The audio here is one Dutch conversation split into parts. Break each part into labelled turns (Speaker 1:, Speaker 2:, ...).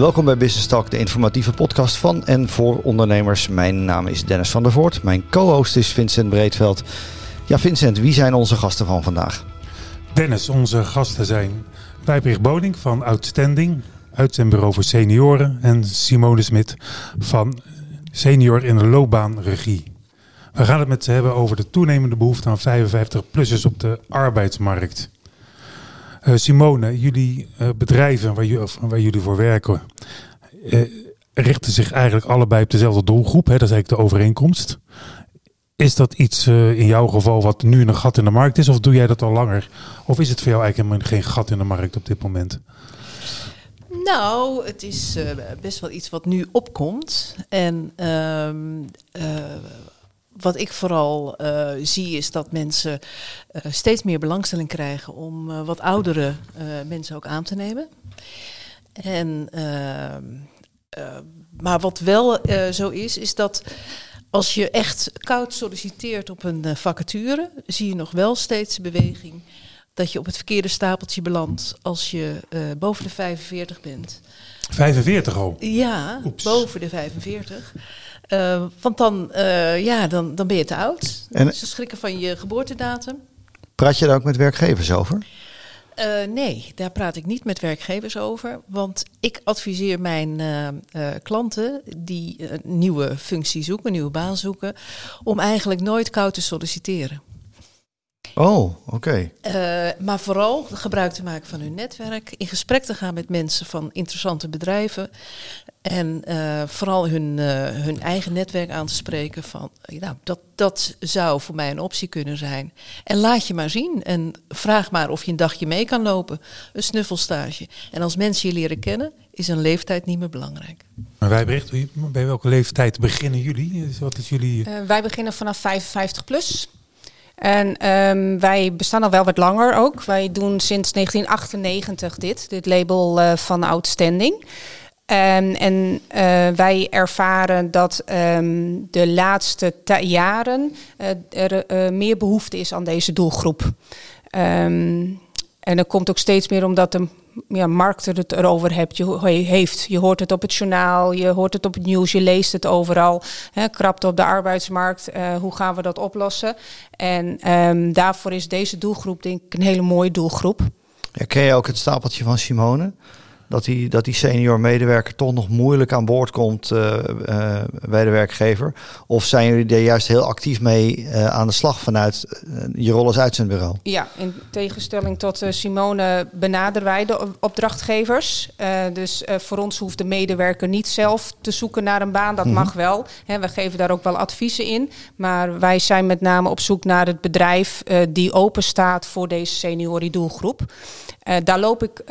Speaker 1: Welkom bij Business Talk, de informatieve podcast van en voor ondernemers. Mijn naam is Dennis van der Voort. Mijn co-host is Vincent Breedveld. Ja, Vincent, wie zijn onze gasten van vandaag?
Speaker 2: Dennis, onze gasten zijn Wijbrich Boding van Outstanding, uitzendbureau voor senioren. En Simone Smit van Senior in de Loopbaanregie. We gaan het met ze hebben over de toenemende behoefte aan 55-plussers op de arbeidsmarkt. Uh, Simone, jullie uh, bedrijven waar, jullie, waar, jullie voor werken, uh, richten zich eigenlijk allebei op dezelfde doelgroep. Hè? Dat is eigenlijk de overeenkomst. Is dat iets in jouw geval wat nu een gat in de markt is, of doe jij dat al langer? Of is het voor jou eigenlijk geen gat in de markt op dit moment?
Speaker 3: Nou, het is best wel iets wat nu opkomt. En ehm, wat ik vooral uh, zie is dat mensen uh, steeds meer belangstelling krijgen om uh, wat oudere mensen ook aan te nemen. En, maar wat wel zo is, is dat als je echt koud solliciteert op een vacature, zie je nog wel steeds beweging dat je op het verkeerde stapeltje belandt als je boven de 45 bent.
Speaker 2: 45 al?
Speaker 3: Ja, Oeps. boven de 45. Uh, want dan, uh, ja, dan, dan ben je te oud. En Ze schrikken van je geboortedatum.
Speaker 1: Praat je daar ook met werkgevers over?
Speaker 3: Uh, nee, daar praat ik niet met werkgevers over. Want ik adviseer mijn klanten die een nieuwe functie zoeken, een nieuwe baan zoeken, om eigenlijk nooit koud te solliciteren.
Speaker 1: Oh, oké.
Speaker 3: Okay. Uh, maar vooral gebruik te maken van hun netwerk, in gesprek te gaan met mensen van interessante bedrijven en uh, vooral hun, uh, hun eigen netwerk aan te spreken van, nou, dat, dat zou voor mij een optie kunnen zijn. En laat je maar zien en vraag maar of je een dagje mee kan lopen, een snuffelstage. En als mensen je leren kennen, is een leeftijd niet meer belangrijk.
Speaker 2: Maar wij berichten, bij welke leeftijd beginnen jullie? Wat is jullie?
Speaker 4: wij beginnen vanaf 55 plus. En um, wij bestaan al wel wat langer ook. Wij doen sinds 1998 dit, dit label uh, van Outstanding. Um, en uh, wij ervaren dat um, de laatste jaren uh, er meer behoefte is aan deze doelgroep. En dat komt ook steeds meer omdat de ja, markt het erover hebt, je, heeft. Je hoort het op het journaal, je hoort het op het nieuws, je leest het overal. Hè, krapte op de arbeidsmarkt, uh, hoe gaan we dat oplossen? En um, daarvoor is deze doelgroep denk ik een hele mooie doelgroep.
Speaker 1: Ja, ken je ook het stapeltje van Simone? Dat die, dat die senior medewerker toch nog moeilijk aan boord komt uh, uh, bij de werkgever? Of zijn jullie er juist heel actief mee uh, aan de slag vanuit je rol als uitzendbureau?
Speaker 4: Ja, in tegenstelling tot Simone benaderen wij de opdrachtgevers. dus voor ons hoeft de medewerker niet zelf te zoeken naar een baan. Dat mm -hmm. mag wel. Hè, we geven daar ook wel adviezen in. Maar wij zijn met name op zoek naar het bedrijf die open staat voor deze seniorie doelgroep. Daar loop ik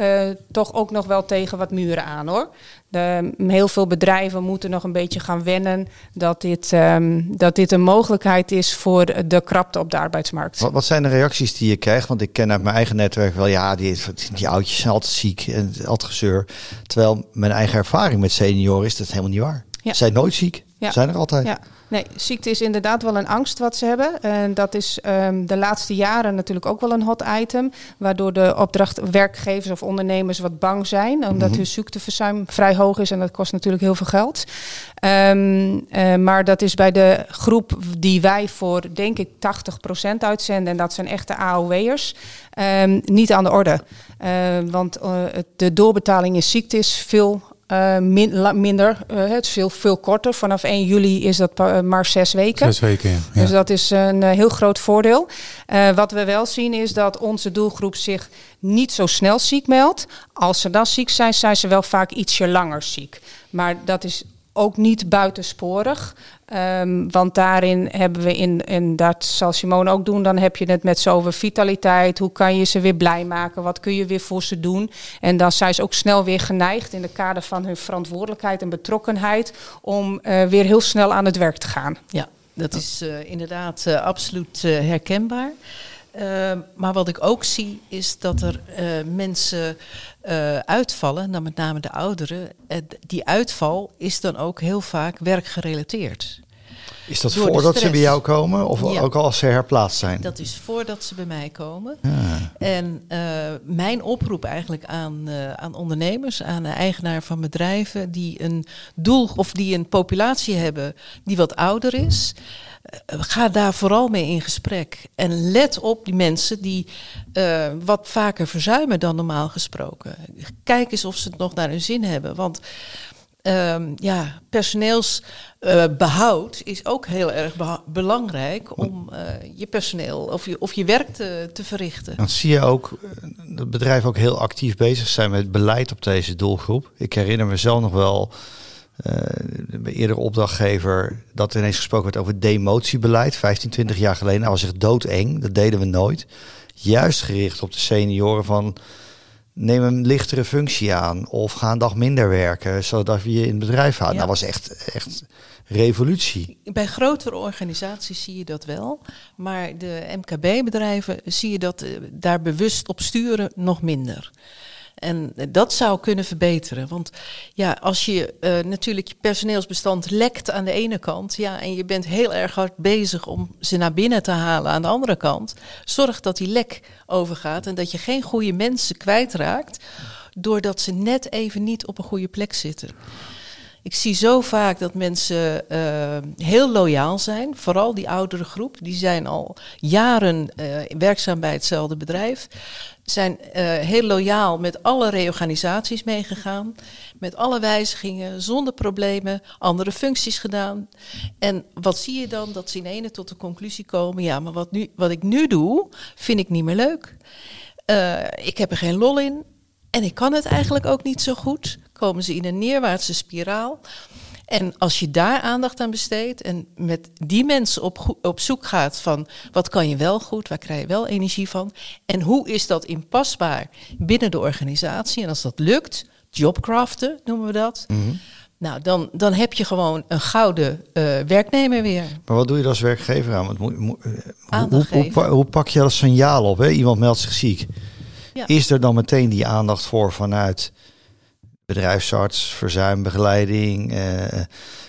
Speaker 4: toch ook nog wel tegen wat muren aan hoor. De, heel veel bedrijven moeten nog een beetje gaan wennen dat dit, um, dat dit een mogelijkheid is voor de krapte op de arbeidsmarkt.
Speaker 1: Wat, wat, zijn de reacties die je krijgt? Want ik ken uit mijn eigen netwerk wel, ja, die, die oudjes zijn altijd ziek en altijd gezeur. Terwijl mijn eigen ervaring met senioren is dat helemaal niet waar. Ja. Ze zijn nooit ziek. Ja. Zijn er altijd.
Speaker 4: Ja. Nee, ziekte is inderdaad wel een angst wat ze hebben. En dat is um, de laatste jaren natuurlijk ook wel een hot item. Waardoor de opdrachtwerkgevers of ondernemers wat bang zijn. Omdat mm -hmm. hun ziekteverzuim vrij hoog is en dat kost natuurlijk heel veel geld. Um, uh, maar dat is bij de groep die wij voor, denk ik, 80% uitzenden. En dat zijn echte AOW'ers. Um, niet aan de orde. Uh, want uh, de doorbetaling in ziekte is veel uh, min, minder. Uh, het is veel, veel korter. Vanaf 1 juli is dat uh, maar zes weken.
Speaker 2: Zes weken, ja.
Speaker 4: Dus dat is een heel groot voordeel. wat we wel zien is dat onze doelgroep zich niet zo snel ziek meldt. Als ze dan ziek zijn, zijn ze wel vaak ietsje langer ziek. Maar dat is ook niet buitensporig. Um, want daarin hebben we in, en dat zal Simone ook doen, dan heb je het met zoveel vitaliteit. Hoe kan je ze weer blij maken? Wat kun je weer voor ze doen? En dan zijn ze ook snel weer geneigd in de kader van hun verantwoordelijkheid en betrokkenheid om uh, weer heel snel aan het werk te gaan.
Speaker 3: Ja, dat is uh, inderdaad uh, absoluut herkenbaar. Uh, maar wat ik ook zie is dat er uh, mensen uh, uitvallen, dan met name de ouderen. die uitval is dan ook heel vaak werkgerelateerd.
Speaker 1: Is dat
Speaker 3: Door
Speaker 1: voordat ze bij jou komen of
Speaker 3: Ja.
Speaker 1: ook als ze herplaatst zijn?
Speaker 3: Dat is voordat ze bij mij komen.
Speaker 1: Ja.
Speaker 3: En eh, mijn oproep eigenlijk aan, eh, aan ondernemers, aan de eigenaar van bedrijven die een doel of die een populatie hebben die wat ouder is. Eh, ga daar vooral mee in gesprek. En let op die mensen die eh, wat vaker verzuimen dan normaal gesproken. Kijk eens of ze het nog naar hun zin hebben. Want ehm, ja, personeelsbehoud is ook heel erg belangrijk om eh, je personeel of je, of je werk te, te verrichten.
Speaker 1: Dan zie je ook eh, dat bedrijven ook heel actief bezig zijn met beleid op deze doelgroep. Ik herinner me zelf nog wel eh eerdere opdrachtgever dat er ineens gesproken werd over demotiebeleid. 15, 20 jaar geleden. Nou was echt doodeng. Dat deden we nooit. Juist gericht op de senioren van neem een lichtere functie aan of ga een dag minder werken zodat we je in het bedrijf houden.
Speaker 3: Ja.
Speaker 1: Dat was echt, echt revolutie.
Speaker 3: Bij grotere organisaties zie je dat wel, maar de MKB-bedrijven zie je dat eh, daar bewust op sturen nog minder. En dat zou kunnen verbeteren. Want ja, als je eh, natuurlijk je personeelsbestand lekt aan de ene kant, ja, en je bent heel erg hard bezig om ze naar binnen te halen aan de andere kant, zorg dat die lek overgaat en dat je geen goede mensen kwijtraakt, doordat ze net even niet op een goede plek zitten. Ik zie zo vaak dat mensen eh, heel loyaal zijn. Vooral die oudere groep. Die zijn al jaren eh, werkzaam bij hetzelfde bedrijf. Zijn eh, heel loyaal met alle reorganisaties meegegaan. Met alle wijzigingen, zonder problemen. Andere functies gedaan. En wat zie je dan? Dat ze in ene tot de conclusie komen. Ja, maar wat, nu, wat ik nu doe, vind ik niet meer leuk. Ik heb er geen lol in. En ik kan het eigenlijk ook niet zo goed. Komen ze in een neerwaartse spiraal. En als je daar aandacht aan besteedt en met die mensen op, op zoek gaat van wat kan je wel goed, waar krijg je wel energie van en hoe is dat inpasbaar binnen de organisatie. En als dat lukt, jobcraften noemen we dat. Nou, dan, dan heb je gewoon een gouden eh, werknemer weer.
Speaker 1: Maar wat doe je als werkgever aan? Want moet, moet- eh, hoe, hoe, hoe, hoe pak je dat signaal op? Hè? Iemand meldt zich ziek.
Speaker 3: Ja.
Speaker 1: Is er dan meteen die aandacht voor vanuit bedrijfsarts, verzuimbegeleiding? eh,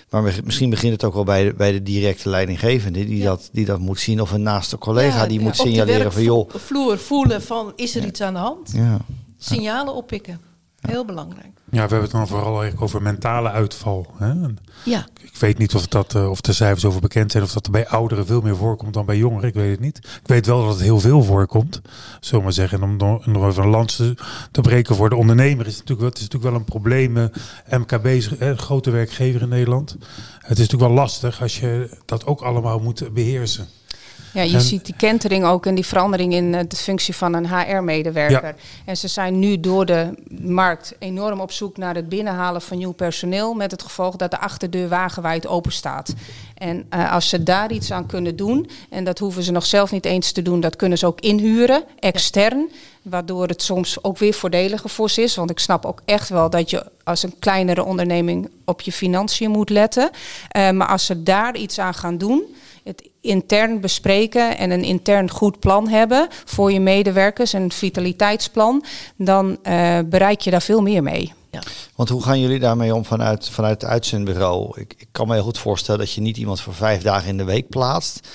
Speaker 1: maar misschien begint het ook wel bij de, bij de directe leidinggevende die,
Speaker 3: Ja.
Speaker 1: dat, die dat moet zien. Of een naaste collega
Speaker 3: Ja,
Speaker 1: die
Speaker 3: ja,
Speaker 1: moet
Speaker 3: op de
Speaker 1: signaleren van joh.
Speaker 3: werkvloer voelen van is er iets aan de hand?
Speaker 1: Ja.
Speaker 3: Signalen oppikken. Heel belangrijk.
Speaker 2: Ja, we hebben het dan vooral eigenlijk over mentale uitval. Hè?
Speaker 3: Ja,
Speaker 2: Ik weet niet of, dat, eh, of de cijfers over bekend zijn, of dat er bij ouderen veel meer voorkomt dan bij jongeren. Ik weet het niet. Ik weet wel dat het heel veel voorkomt, zullen we maar zeggen. En om nog even een lans te, te breken voor de ondernemer is het natuurlijk, wel- het is natuurlijk wel een probleem. eh, MKB is eh, een grote werkgever in Nederland. Het is natuurlijk wel lastig als je dat ook allemaal moet beheersen.
Speaker 4: Ja, je
Speaker 2: En-
Speaker 4: ziet die kentering ook en die verandering in eh, de functie van een HR-medewerker. En ze zijn nu door de markt enorm op zoek naar het binnenhalen van nieuw personeel. Met het gevolg dat de achterdeur wagenwijd open staat. En eh, als ze daar iets aan kunnen doen, en dat hoeven ze nog zelf niet eens te doen, dat kunnen ze ook inhuren, extern. Waardoor het soms ook weer voordeliger voor ze is. Want ik snap ook echt wel dat je als een kleinere onderneming op je financiën moet letten. Eh, maar als ze daar iets aan gaan doen, intern bespreken en een intern goed plan hebben voor je medewerkers, een vitaliteitsplan, dan eh, bereik je daar veel meer mee.
Speaker 1: Want hoe gaan jullie daarmee om vanuit, vanuit het uitzendbureau? Ik, ik kan me heel goed voorstellen dat je niet iemand voor vijf dagen in de week plaatst.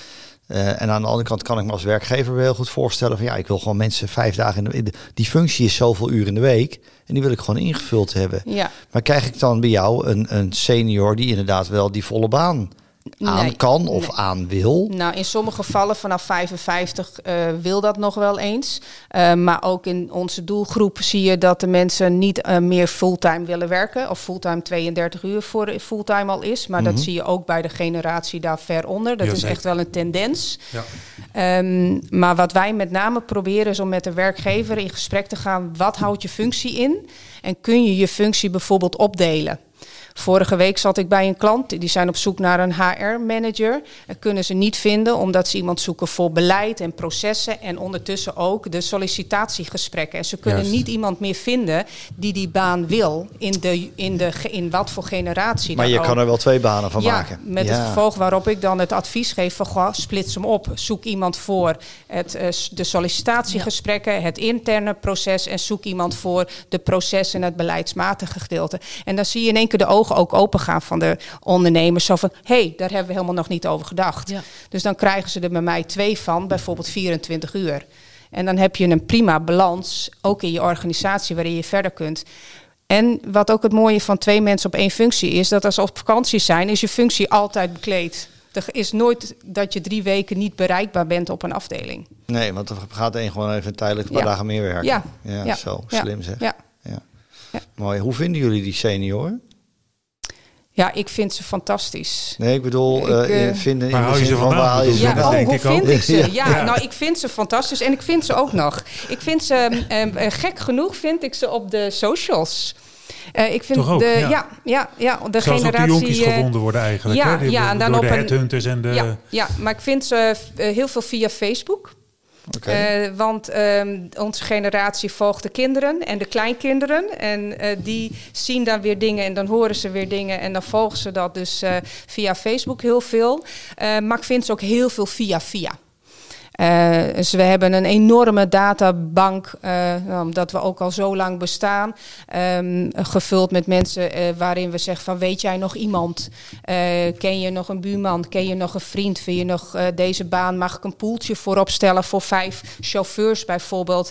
Speaker 1: Eh, en aan de andere kant kan ik me als werkgever wel heel goed voorstellen van ja, ik wil gewoon mensen vijf dagen in de week. Die functie is zoveel uur in de week en die wil ik gewoon ingevuld hebben.
Speaker 4: Ja,
Speaker 1: Maar krijg ik dan bij jou een, een senior die inderdaad wel die volle baan aan
Speaker 4: Nee.
Speaker 1: kan of
Speaker 4: Nee.
Speaker 1: aan wil?
Speaker 4: Nou, in sommige gevallen vanaf 55 eh, wil dat nog wel eens. Eh, maar ook in onze doelgroep zie je dat de mensen niet eh, meer fulltime willen werken. Of fulltime 32 uur voor fulltime al is. Maar dat zie je ook bij de generatie daar ver onder. Dat
Speaker 2: Ja,
Speaker 4: is echt wel een tendens.
Speaker 2: Ja.
Speaker 4: Ehm, maar wat wij met name proberen is om met de werkgever in gesprek te gaan. Wat houdt je functie in? En kun je je functie bijvoorbeeld opdelen? Vorige week zat ik bij een klant, die zijn op zoek naar een HR-manager. En kunnen ze niet vinden omdat ze iemand zoeken voor beleid en processen. En ondertussen ook de sollicitatiegesprekken. En ze kunnen
Speaker 2: Juist.
Speaker 4: niet iemand meer vinden die die baan wil. In, de, in, de, in wat voor generatie
Speaker 1: Maar je
Speaker 4: ook.
Speaker 1: kan er wel twee banen van
Speaker 4: ja,
Speaker 1: maken.
Speaker 4: met het gevolg waarop ik dan het advies geef van goh, splits hem op. Zoek iemand voor het, eh, de sollicitatiegesprekken, het interne proces en zoek iemand voor de processen en het beleidsmatige gedeelte. En dan zie je in één keer de ogen ogen ook open gaan van de ondernemers. Zo van, hé, hey, daar hebben we helemaal nog niet over gedacht.
Speaker 3: Ja.
Speaker 4: Dus dan krijgen ze er bij mij twee van, bijvoorbeeld 24 uur. En dan heb je een prima balans, ook in je organisatie, waarin je verder kunt. En wat ook het mooie van twee mensen op één functie is, dat als ze op vakantie zijn, is je functie altijd bekleed. Er is nooit dat je drie weken niet bereikbaar bent op een afdeling.
Speaker 1: Nee, want dan gaat één gewoon even tijdelijk een paar
Speaker 4: Ja.
Speaker 1: dagen meer werken.
Speaker 4: Ja.
Speaker 1: ja,
Speaker 4: Ja.
Speaker 1: zo slim zeg.
Speaker 4: Ja.
Speaker 1: Ja.
Speaker 4: Ja.
Speaker 1: Mooi. Hoe vinden jullie die senioren?
Speaker 4: Ja, ik vind ze fantastisch.
Speaker 1: Nee, ik bedoel,
Speaker 4: Ik,
Speaker 1: eh,
Speaker 4: eh,
Speaker 1: vinden
Speaker 2: Waar
Speaker 1: in de
Speaker 2: hou je
Speaker 1: zin
Speaker 2: ze
Speaker 1: van waar haal je
Speaker 2: bedoel
Speaker 1: ze
Speaker 2: je?
Speaker 4: Ja, oh,
Speaker 2: denk
Speaker 4: hoe
Speaker 2: ik ook.
Speaker 4: vind ik ze?
Speaker 1: Ja.
Speaker 4: Nou, ik vind ze fantastisch en ik vind ze ook nog. Ik vind ze, ehm, eh, gek genoeg vind ik ze op de socials. Eh, ik vind
Speaker 2: Toch ook,
Speaker 4: de,
Speaker 2: ja.
Speaker 4: ja. Ja, ja, de
Speaker 2: ook de
Speaker 4: generatie.
Speaker 2: jonkies gevonden worden eigenlijk.
Speaker 4: ja,
Speaker 2: hè? Die-
Speaker 4: ja, en dan
Speaker 2: door de
Speaker 4: op
Speaker 2: headhunters en de...
Speaker 4: ja, ja, maar ik vind ze heel veel via Facebook.
Speaker 1: Oké.
Speaker 4: Eh, want ehm, onze generatie volgt de kinderen en de kleinkinderen. En eh, die zien dan weer dingen en dan horen ze weer dingen. En dan volgen ze dat dus eh, via Facebook heel veel. Maar ik vind ze ook heel veel via via. Eh, dus we hebben een enorme databank, nou, omdat we ook al zo lang bestaan, ehm, gevuld met mensen eh, waarin we zeggen van weet jij nog iemand? Ken je nog een buurman? Ken je nog een vriend? Vind je nog deze baan? Mag ik een poeltje voorop stellen voor vijf chauffeurs bijvoorbeeld?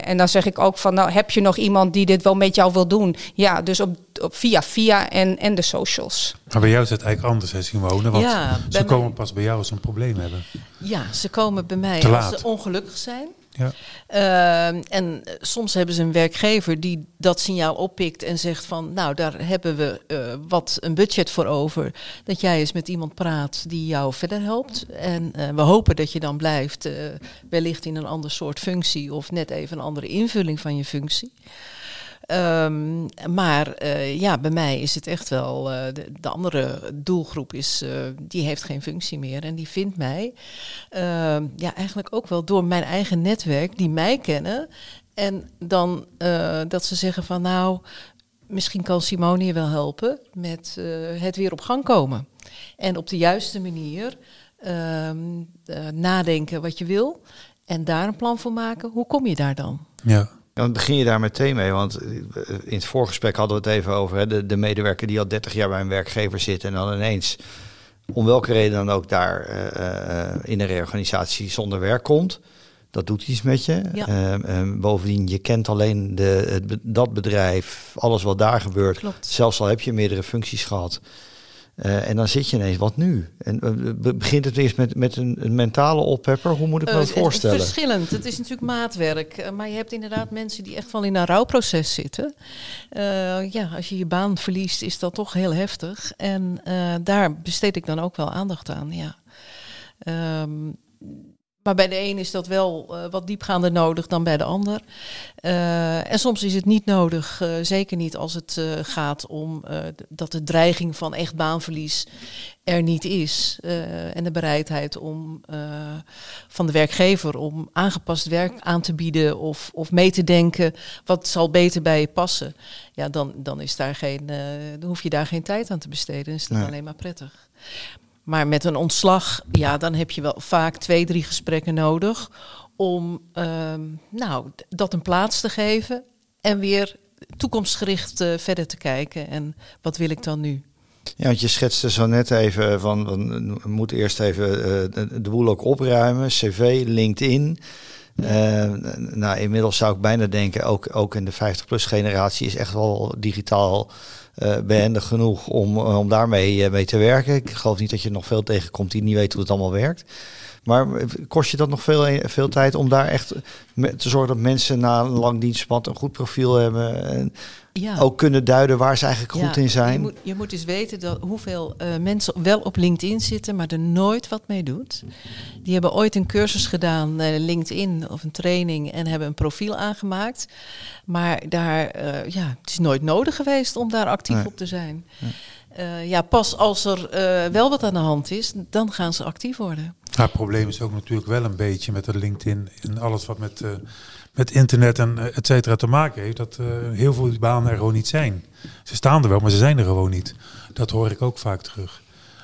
Speaker 4: En dan zeg ik ook van nou heb je nog iemand die dit wel met jou wil doen? Ja, dus op, op via via en, en de socials.
Speaker 2: Maar bij jou is het eigenlijk anders, hè, Simone? Want
Speaker 3: Ja,
Speaker 2: ze
Speaker 3: mij-
Speaker 2: komen pas bij jou als ze een probleem hebben.
Speaker 3: Ja, ze komen bij mij als ze ongelukkig zijn.
Speaker 2: Ja.
Speaker 3: Ehm, en eh, soms hebben ze een werkgever die dat signaal oppikt en zegt van, nou, daar hebben we eh, wat een budget voor over. Dat jij eens met iemand praat die jou verder helpt. En eh, we hopen dat je dan blijft, eh, wellicht in een ander soort functie of net even een andere invulling van je functie. Ehm, maar eh, ja, bij mij is het echt wel. eh, de, de andere doelgroep is. eh, die heeft geen functie meer. En die vindt mij. ehm, ja, eigenlijk ook wel door mijn eigen netwerk. Die mij kennen. En dan dat ze zeggen van. Nou, misschien kan Simone je wel helpen. Met het weer op gang komen. En op de juiste manier. ehm, eh, nadenken wat je wil. En daar een plan voor maken. Hoe kom je daar dan?
Speaker 1: Ja. Dan begin je daar meteen mee, want eh, in het voorgesprek hadden we het even over hè, de, de medewerker die al 30 jaar bij een werkgever zit en dan ineens, om welke reden dan ook daar eh, eh, in een reorganisatie zonder werk komt. Dat doet iets met je.
Speaker 3: Ja.
Speaker 1: Ehm, ehm, bovendien, je kent alleen de, het dat bedrijf, alles wat daar gebeurt.
Speaker 3: Klopt.
Speaker 1: Zelfs al heb je meerdere functies gehad. Eh, en dan zit je ineens, wat nu? En eh, be- begint het eerst met, met een, een mentale oppepper? Hoe moet ik me dat
Speaker 3: Eh,
Speaker 1: voorstellen?
Speaker 3: Verschillend. Het is natuurlijk maatwerk. eh, Maar je hebt inderdaad mensen die echt wel in een rouwproces zitten. Eh, ja, als je je baan verliest, is dat toch heel heftig. En eh, daar besteed ik dan ook wel aandacht aan. Ja. Ehm, maar bij de een is dat wel eh, wat diepgaander nodig dan bij de ander. Eh, en soms is het niet nodig, eh, zeker niet als het gaat om dat de dreiging van echt baanverlies er niet is. en de bereidheid om, van de werkgever om aangepast werk aan te bieden of, of mee te denken wat zal beter bij je passen. Ja, dan, dan, is daar geen, dan hoef je daar geen tijd aan te besteden. Dan is dat
Speaker 1: Nee.
Speaker 3: alleen maar prettig. Maar met een ontslag, ja, dan heb je wel vaak twee, drie gesprekken nodig om ehm, nou, dat een plaats te geven en weer toekomstgericht eh, verder te kijken. En wat wil ik dan nu?
Speaker 1: Ja, want je schetste zo net even van, we moeten eerst even eh, de, de boel ook opruimen. CV, LinkedIn. Eh, nou, inmiddels zou ik bijna denken, ook, ook in de 50-plus generatie is echt wel digitaal eh behendig genoeg om, eh, om daarmee eh, mee te werken. Ik geloof niet dat je nog veel tegenkomt die niet weet hoe het allemaal werkt. Maar kost je dat nog veel, veel tijd om daar echt te zorgen dat mensen na een lang dienstpad een goed profiel hebben en
Speaker 3: Ja.
Speaker 1: ook kunnen duiden waar ze eigenlijk goed in zijn?
Speaker 3: Je moet, je moet eens weten dat hoeveel mensen wel op LinkedIn zitten, maar er nooit wat mee doet. Die hebben ooit een cursus gedaan, eh, LinkedIn of een training, en hebben een profiel aangemaakt. Maar daar, ja, het is nooit nodig geweest om daar actief
Speaker 1: Nee.
Speaker 3: op te zijn. Eh, ja, pas als er eh, wel wat aan de hand is, dan gaan ze actief worden.
Speaker 2: Ja, het probleem is ook natuurlijk wel een beetje met de LinkedIn en alles wat met, eh, met internet en et cetera te maken heeft, dat eh, heel veel banen er gewoon niet zijn. Ze staan er wel, maar ze zijn er gewoon niet. Dat hoor ik ook vaak terug.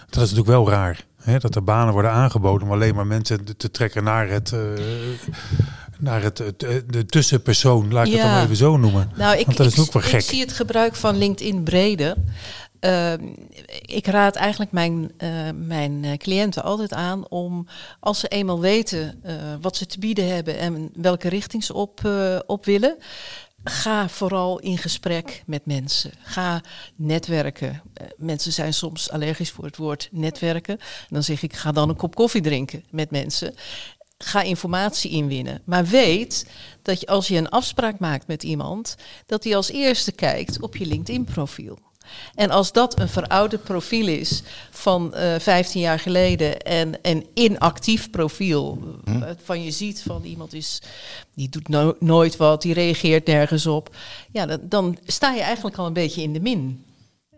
Speaker 2: Dat is natuurlijk wel raar. Hè, dat er banen worden aangeboden om alleen maar mensen te- te trekken naar het, eh, naar het, het, eh, de tussenpersoon, laat ik het dan even zo noemen.
Speaker 3: Nou, ik,
Speaker 2: Want dat is
Speaker 3: ik,
Speaker 2: ook wel
Speaker 3: ik
Speaker 2: gek.
Speaker 3: zie het gebruik van LinkedIn breder. uh, ik raad eigenlijk mijn, uh, mijn eh, cliënten altijd aan om, als ze eenmaal weten uh, wat ze te bieden hebben en welke richting ze op, op willen, ga vooral in gesprek met mensen. Ga netwerken. mensen zijn soms allergisch voor het woord netwerken. Dan zeg ik, ga dan een kop koffie drinken met mensen ga informatie inwinnen. Maar weet dat je als je een afspraak maakt met iemand, dat hij als eerste kijkt op je LinkedIn-profiel. En als dat een verouderd profiel is van uh, eh, 15 jaar geleden en een inactief profiel, hm. van je ziet van iemand is, die doet nooit wat, die reageert nergens op, ja, dan, dan sta je eigenlijk al een beetje in de min.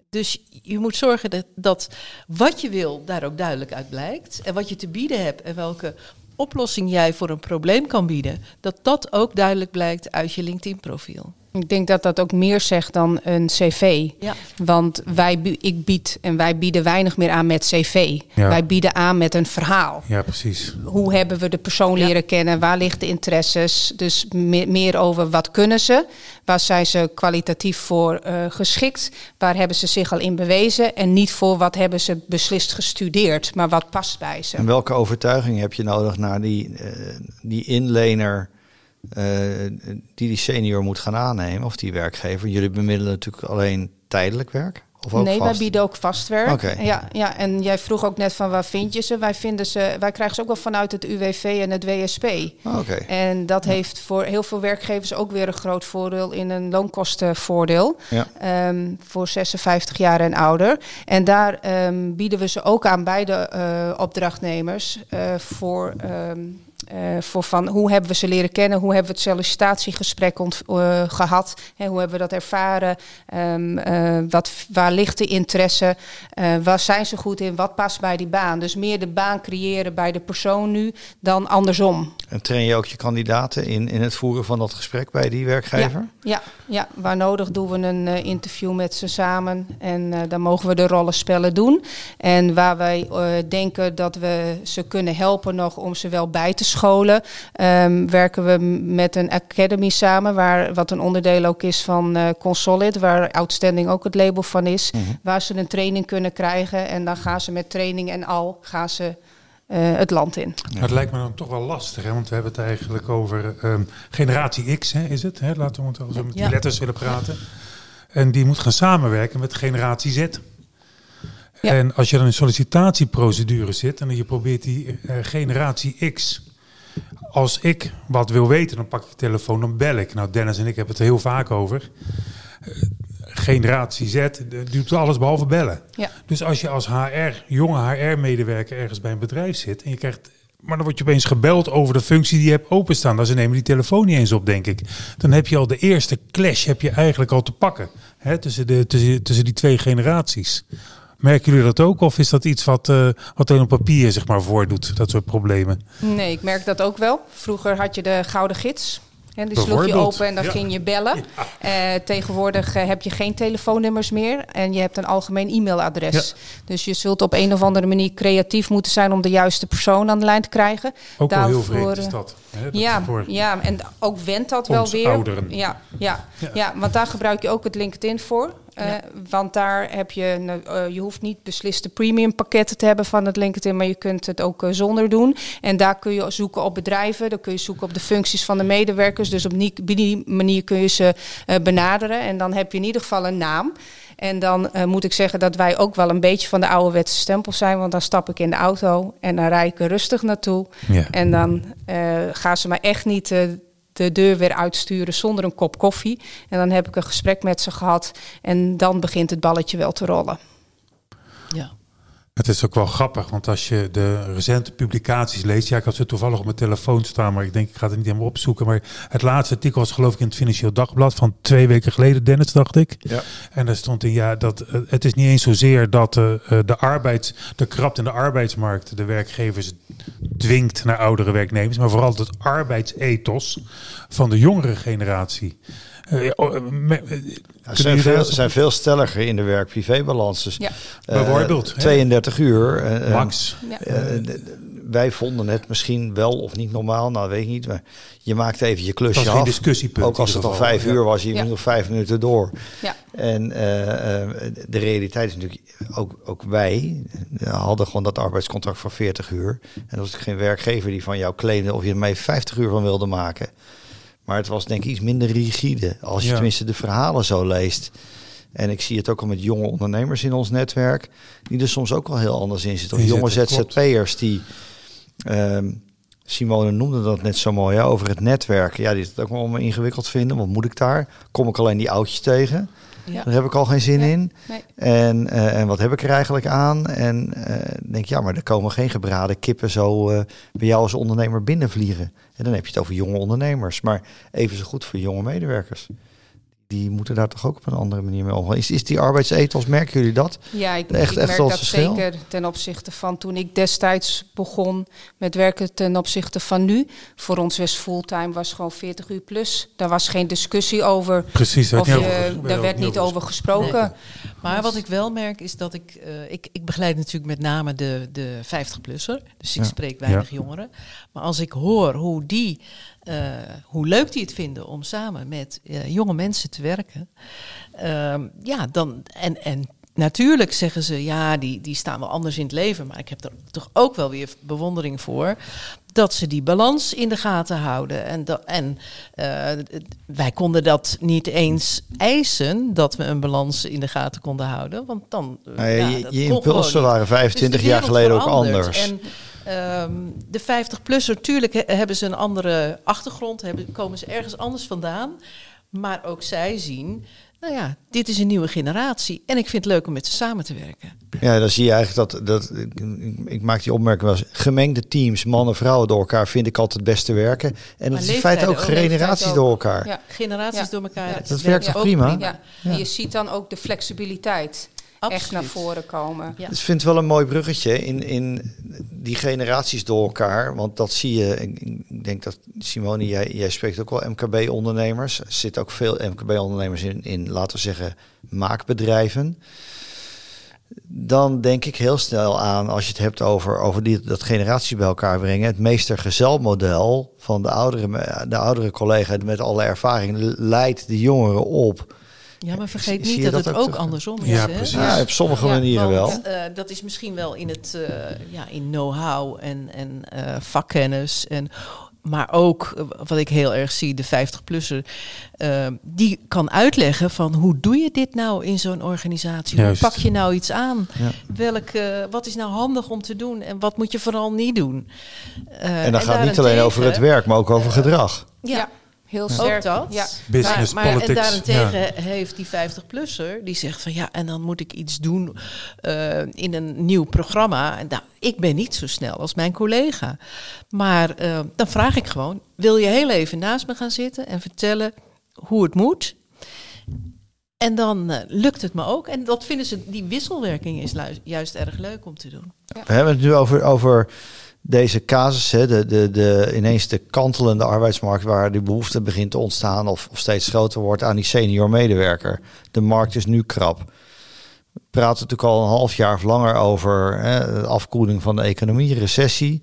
Speaker 3: Dus je moet zorgen dat, dat wat je wil daar ook duidelijk uit blijkt. En wat je te bieden hebt en welke oplossing jij voor een probleem kan bieden, dat dat ook duidelijk blijkt uit je LinkedIn-profiel.
Speaker 4: Ik denk dat dat ook meer zegt dan een cv. Ja. Want wij, ik bied en wij bieden weinig meer aan met cv. Wij bieden aan met een verhaal.
Speaker 2: Ja, precies.
Speaker 4: Hoe hebben we de persoon leren kennen? Waar liggen de interesses? Dus meer, over wat kunnen ze? Waar zijn ze kwalitatief voor uh, geschikt? Waar hebben ze zich al in bewezen? En niet voor wat hebben ze beslist gestudeerd, maar wat past bij ze.
Speaker 1: En welke overtuiging heb je nodig naar die, uh, die inlener die die senior moet gaan aannemen of die werkgever. Jullie bemiddelen natuurlijk alleen tijdelijk werk?
Speaker 4: Of ook nee, vast? wij bieden ook vast werk. Ja, ja, en jij vroeg ook net van waar vind je ze? Wij, vinden ze, wij krijgen ze ook wel vanuit het UWV en het WSP.
Speaker 1: Oké.
Speaker 4: En dat heeft voor heel veel werkgevers ook weer een groot voordeel in een loonkostenvoordeel. Ja. Um, voor 56 jaar en ouder. En daar um, bieden we ze ook aan bij de uh, opdrachtnemers uh, voor... Um, uh, voor van hoe hebben we ze leren kennen, hoe hebben we het sollicitatiegesprek uh, gehad, hè, hoe hebben we dat ervaren, um, uh, wat, waar ligt de interesse, waar zijn ze goed in, wat past bij die baan. Dus meer de baan creëren bij de persoon nu dan andersom.
Speaker 1: En train je ook je kandidaten in, in het voeren van dat gesprek bij die werkgever?
Speaker 4: Ja, ja, ja. waar nodig doen we een interview met ze samen en dan mogen we de rollenspellen doen. En waar wij denken dat we ze kunnen helpen nog om ze wel bij te scholen um, werken we met een academy samen, waar, wat een onderdeel ook is van uh, Consolid, waar Outstanding ook het label van is, mhm. waar ze een training kunnen krijgen en dan gaan ze met training en al gaan ze uh, het land in.
Speaker 2: het lijkt me dan toch wel lastig, hè? want we hebben het eigenlijk over um, generatie X, hè, is het? Hè? Laten we het als we met die letters willen praten. En die moet gaan samenwerken met generatie Z. Ja. En als je dan in sollicitatieprocedure zit en je probeert die uh, generatie X als ik wat wil weten, dan pak ik de telefoon, dan bel ik. Nou, Dennis en ik hebben het er heel vaak over. Uh, generatie Z doet alles behalve bellen. Ja. Dus als je als HR, jonge HR-medewerker ergens bij een bedrijf zit en je krijgt maar dan word je opeens gebeld over de functie die je hebt openstaan. Dan ze nemen die telefoon niet eens op, denk ik. Dan heb je al de eerste clash heb je eigenlijk al te pakken. Hè, tussen, de, tussen, tussen die twee generaties. Merken jullie dat ook? Of is dat iets wat, uh, wat alleen op papier zeg maar, voordoet, dat soort problemen?
Speaker 4: Nee, ik merk dat ook wel. Vroeger had je de gouden gids. En die sloeg je open en dan ging je bellen. Uh, tegenwoordig uh, heb je geen telefoonnummers meer en je hebt een algemeen e-mailadres. Dus je zult op een of andere manier creatief moeten zijn om de juiste persoon aan de lijn te krijgen.
Speaker 2: Ook Daarvoor, wel heel vreemd is dat.
Speaker 4: Hè? dat ja, ja, en ook wendt dat wel weer.
Speaker 2: Ouderen.
Speaker 4: Ja, ja. ja, want daar gebruik je ook het LinkedIn voor. Uh, want daar heb je, uh, je hoeft niet besliste premium pakketten te hebben van het LinkedIn, maar je kunt het ook uh, zonder doen. En daar kun je zoeken op bedrijven, dan kun je zoeken op de functies van de medewerkers. Dus op die, manier kun je ze benaderen. En dan heb je in ieder geval een naam. En dan moet ik zeggen dat wij ook wel een beetje van de ouderwetse stempel zijn. Want dan stap ik in de auto en dan rijd ik er rustig naartoe. Ja. En dan gaan ze me echt niet de deur weer uitsturen zonder een kop koffie. En dan heb ik een gesprek met ze gehad en dan begint het balletje wel te rollen.
Speaker 3: Ja.
Speaker 2: Het is ook wel grappig, want als je de recente publicaties leest, ja, ik had ze toevallig op mijn telefoon staan, maar ik denk ik ga het niet helemaal opzoeken. Maar het laatste artikel was geloof ik in het Financieel Dagblad van twee weken geleden, Dennis, dacht ik. Ja. En daar stond in, ja, dat eh, het is niet eens zozeer dat uh, de arbeids, de krapte in de arbeidsmarkt de werkgevers dwingt naar oudere werknemers, maar vooral het arbeidsethos van de jongere generatie. Uh,
Speaker 1: ja, zijn, veel, zijn veel stelliger in de werk-privé-balans. Dus,
Speaker 2: ja. uh, Bijvoorbeeld.
Speaker 1: 32 uur.
Speaker 2: Max.
Speaker 1: Ja wij vonden het misschien wel of niet normaal, nou weet ik niet. Maar je maakt even je klusje
Speaker 2: Dat
Speaker 1: af.
Speaker 2: discussiepunt.
Speaker 1: Ook als het al vijf
Speaker 2: Ja.
Speaker 1: uur was, je
Speaker 4: Ja.
Speaker 1: moet nog vijf minuten door.
Speaker 4: Ja.
Speaker 1: En eh, eh, de realiteit is natuurlijk, ook, ook wij eh, hadden gewoon dat arbeidscontract van 40 uur. En er was geen werkgever die van jou claimde of je er mee 50 uur van wilde maken. Maar het was denk ik iets minder rigide, als je
Speaker 2: Ja.
Speaker 1: tenminste de verhalen zo leest. En ik zie het ook al met jonge ondernemers in ons netwerk, die er soms ook wel heel anders in zitten. Of jonge. ZZP'ers die... ehm, Simone noemde dat net zo mooi, hè, over het netwerken. Ja, die het ook wel allemaal ingewikkeld vinden. Wat moet ik daar? Kom ik alleen die oudjes tegen?
Speaker 3: Ja.
Speaker 1: Daar heb ik al geen zin
Speaker 4: Nee.
Speaker 1: in.
Speaker 4: Nee.
Speaker 1: En, eh, en wat heb ik er eigenlijk aan? En eh, denk, ja, maar er komen geen gebraden kippen zo eh, bij jou als ondernemer binnenvliegen. En dan heb je het over jonge ondernemers. Maar even zo goed voor jonge medewerkers. Die moeten daar toch ook op een andere manier mee omgaan. Is, is die arbeidsethos, merken jullie dat?
Speaker 4: Ja, ik,
Speaker 1: Echt-
Speaker 4: ik
Speaker 1: echt
Speaker 4: merk dat zeker ten opzichte van toen ik destijds begon met werken ten opzichte van nu. Voor ons was fulltime was gewoon 40 uur plus. Daar was geen discussie over.
Speaker 2: Precies, daar
Speaker 4: Of
Speaker 2: werd
Speaker 4: je,
Speaker 2: niet over-
Speaker 4: daar werd niet over gesproken.
Speaker 3: Maar wat ik wel merk is dat ik, eh, ik, ik begeleid natuurlijk met name de, de 50-plusser. Dus ik
Speaker 1: Ja.
Speaker 3: spreek weinig
Speaker 2: Ja.
Speaker 3: jongeren. Maar als ik hoor hoe die, eh, hoe leuk die het vinden om samen met eh, jonge mensen te werken. ehm, ja, dan, en, en natuurlijk zeggen ze, ja, die, die staan wel anders in het leven. Maar ik heb er toch ook wel weer bewondering voor. Dat ze die balans in de gaten houden. En, dat, en eh, wij konden dat niet eens eisen, dat we een balans in de gaten konden houden. Want dan.
Speaker 1: ja, je je impulsen waren 25
Speaker 3: Dus de
Speaker 1: jaar
Speaker 3: wereld
Speaker 1: geleden ook anders.
Speaker 3: En ehm, de 50-plusser, tuurlijk he- hebben ze een andere achtergrond, hebben, komen ze ergens anders vandaan. Maar ook zij zien, nou ja, dit is een nieuwe generatie. En ik vind het leuk om met ze samen te werken.
Speaker 1: Ja, dan zie je eigenlijk dat, dat ik, ik maak die opmerking wel eens. Gemengde teams, mannen en vrouwen door elkaar, vind ik altijd het beste werken. En dat
Speaker 3: Maar
Speaker 1: is in feite ook generaties door elkaar.
Speaker 4: Ja.
Speaker 3: Generaties
Speaker 4: Ja.
Speaker 3: door elkaar.
Speaker 4: Ja.
Speaker 3: het
Speaker 1: Dat werkt
Speaker 3: ook
Speaker 1: prima.
Speaker 4: Ja.
Speaker 1: Ja.
Speaker 4: En je ziet dan ook de flexibiliteit echt
Speaker 3: Absoluut.
Speaker 4: naar voren komen.
Speaker 3: Ja.
Speaker 1: Dus ik vind het wel een mooi bruggetje in, in die generaties door elkaar. Want dat zie je. Ik, ik denk dat Simone, jij, jij spreekt ook wel MKB-ondernemers. Er zitten ook veel MKB-ondernemers in, in, laten we zeggen, maakbedrijven. Dan denk ik heel snel aan, als je het hebt over, over die, dat generaties bij elkaar brengen, het meester-gezel-model van de oudere, de oudere collega met alle ervaring leidt de jongeren op.
Speaker 3: Ja, maar vergeet niet dat,
Speaker 1: dat
Speaker 3: het
Speaker 1: ook
Speaker 3: andersom is.
Speaker 2: Ja,
Speaker 3: hè?
Speaker 2: precies.
Speaker 1: Ja, op sommige
Speaker 4: Ja,
Speaker 1: manieren wel.
Speaker 3: Want, eh, dat is misschien wel in het eh, ja, in know-how en, en eh, vakkennis. En, maar ook, wat ik heel erg zie, de 50-plusser, eh, die kan uitleggen van hoe doe je dit nou in zo'n organisatie?
Speaker 2: Juist.
Speaker 3: Hoe pak je nou iets aan?
Speaker 1: Ja.
Speaker 3: Welk, eh, wat is nou handig om te doen en wat moet je vooral niet doen? Eh,
Speaker 1: En dan gaat het niet alleen over het werk, maar ook over gedrag.
Speaker 3: Ja,
Speaker 4: Ja, heel
Speaker 3: ook
Speaker 4: sterk.
Speaker 3: dat.
Speaker 4: Ja.
Speaker 2: Business,
Speaker 3: maar, maar,
Speaker 2: politics.
Speaker 3: En daarentegen heeft die 50-plusser, die zegt van ja, en dan moet ik iets doen eh, in een nieuw programma. En nou, ik ben niet zo snel als mijn collega. Maar eh, dan vraag ik gewoon, wil je heel even naast me gaan zitten en vertellen hoe het moet? En dan eh, lukt het me ook. En dat vinden ze, die wisselwerking is juist erg leuk om te doen.
Speaker 1: We hebben het nu over, over deze casus, hè, de, de, de, ineens de kantelende arbeidsmarkt waar die behoefte begint te ontstaan of, of steeds groter wordt aan die senior medewerker. De markt is nu krap. We praten natuurlijk al een half jaar of langer over hè, de afkoeling van de economie, recessie.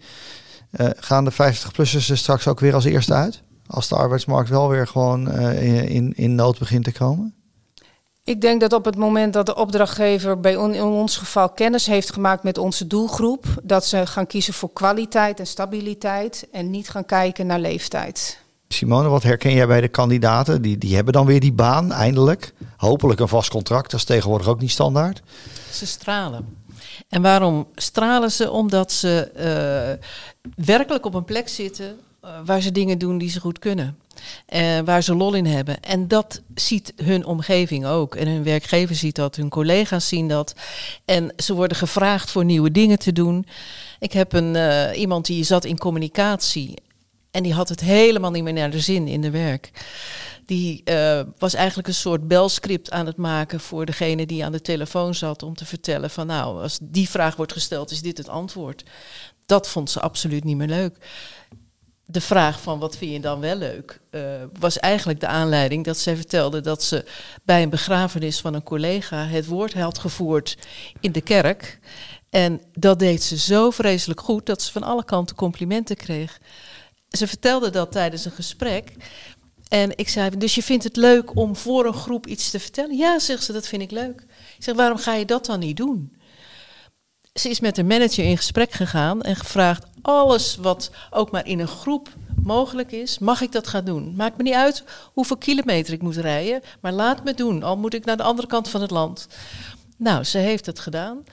Speaker 1: Eh, gaan de 50-plussers er straks ook weer als eerste uit? Als de arbeidsmarkt wel weer gewoon eh, in, in nood begint te komen?
Speaker 4: Ik denk dat op het moment dat de opdrachtgever bij on- in ons geval kennis heeft gemaakt met onze doelgroep, dat ze gaan kiezen voor kwaliteit en stabiliteit en niet gaan kijken naar leeftijd.
Speaker 1: Simone, wat herken jij bij de kandidaten? Die, die hebben dan weer die baan, eindelijk. Hopelijk een vast contract, dat is tegenwoordig ook niet standaard.
Speaker 3: Ze stralen. En waarom stralen ze? Omdat ze eh, werkelijk op een plek zitten eh, waar ze dingen doen die ze goed kunnen. En waar ze lol in hebben. En dat ziet hun omgeving ook. En hun werkgever ziet dat, hun collega's zien dat. En ze worden gevraagd voor nieuwe dingen te doen. Ik heb een, eh, iemand die zat in communicatie. En die had het helemaal niet meer naar de zin in de werk. Die eh, was eigenlijk een soort belscript aan het maken voor degene die aan de telefoon zat om te vertellen van nou, als die vraag wordt gesteld, is dit het antwoord. Dat vond ze absoluut niet meer leuk. De vraag van wat vind je dan wel leuk, uh, was eigenlijk de aanleiding dat zij vertelde dat ze bij een begrafenis van een collega het woord had gevoerd in de kerk. En dat deed ze zo vreselijk goed dat ze van alle kanten complimenten kreeg. Ze vertelde dat tijdens een gesprek. En ik zei, dus je vindt het leuk om voor een groep iets te vertellen? Ja, zegt ze, dat vind ik leuk. Ik zeg, waarom ga je dat dan niet doen? Ze is met de manager in gesprek gegaan en gevraagd: alles wat ook maar in een groep mogelijk is, mag ik dat gaan doen? Maakt me niet uit hoeveel kilometer ik moet rijden, maar laat me doen, al moet ik naar de andere kant van het land. Nou, ze heeft het gedaan.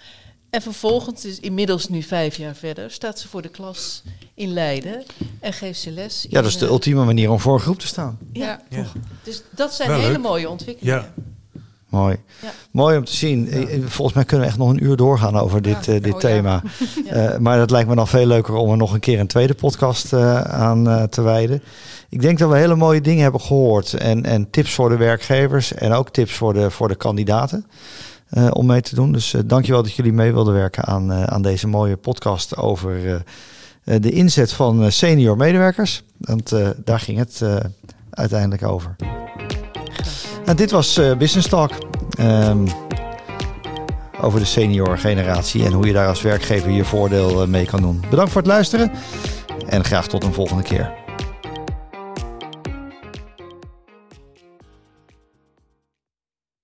Speaker 3: En vervolgens, is inmiddels nu vijf jaar verder, staat ze voor de klas in Leiden en geeft ze les.
Speaker 1: Ja, dat is de ultieme manier om voor een groep te staan.
Speaker 3: Ja, ja. dus dat zijn hele mooie ontwikkelingen. Ja.
Speaker 1: Mooi. Ja. Mooi om te zien. Eh, volgens mij kunnen we echt nog een uur doorgaan over dit, uh, dit oh, thema. uh, maar dat lijkt me dan veel leuker om er nog een keer een tweede podcast aan te wijden. Ik denk dat we hele mooie dingen hebben gehoord. En, en tips voor de werkgevers en ook tips voor de, voor de kandidaten. om mee te doen. Dus dankjewel dat jullie mee wilden werken aan, aan deze mooie podcast over de inzet van senior medewerkers. Want daar ging het uiteindelijk over. Nou, dit was uh, Business Talk. Um, over de senior generatie en hoe je daar als werkgever je voordeel uh, mee kan doen. Bedankt voor het luisteren en graag tot een volgende keer.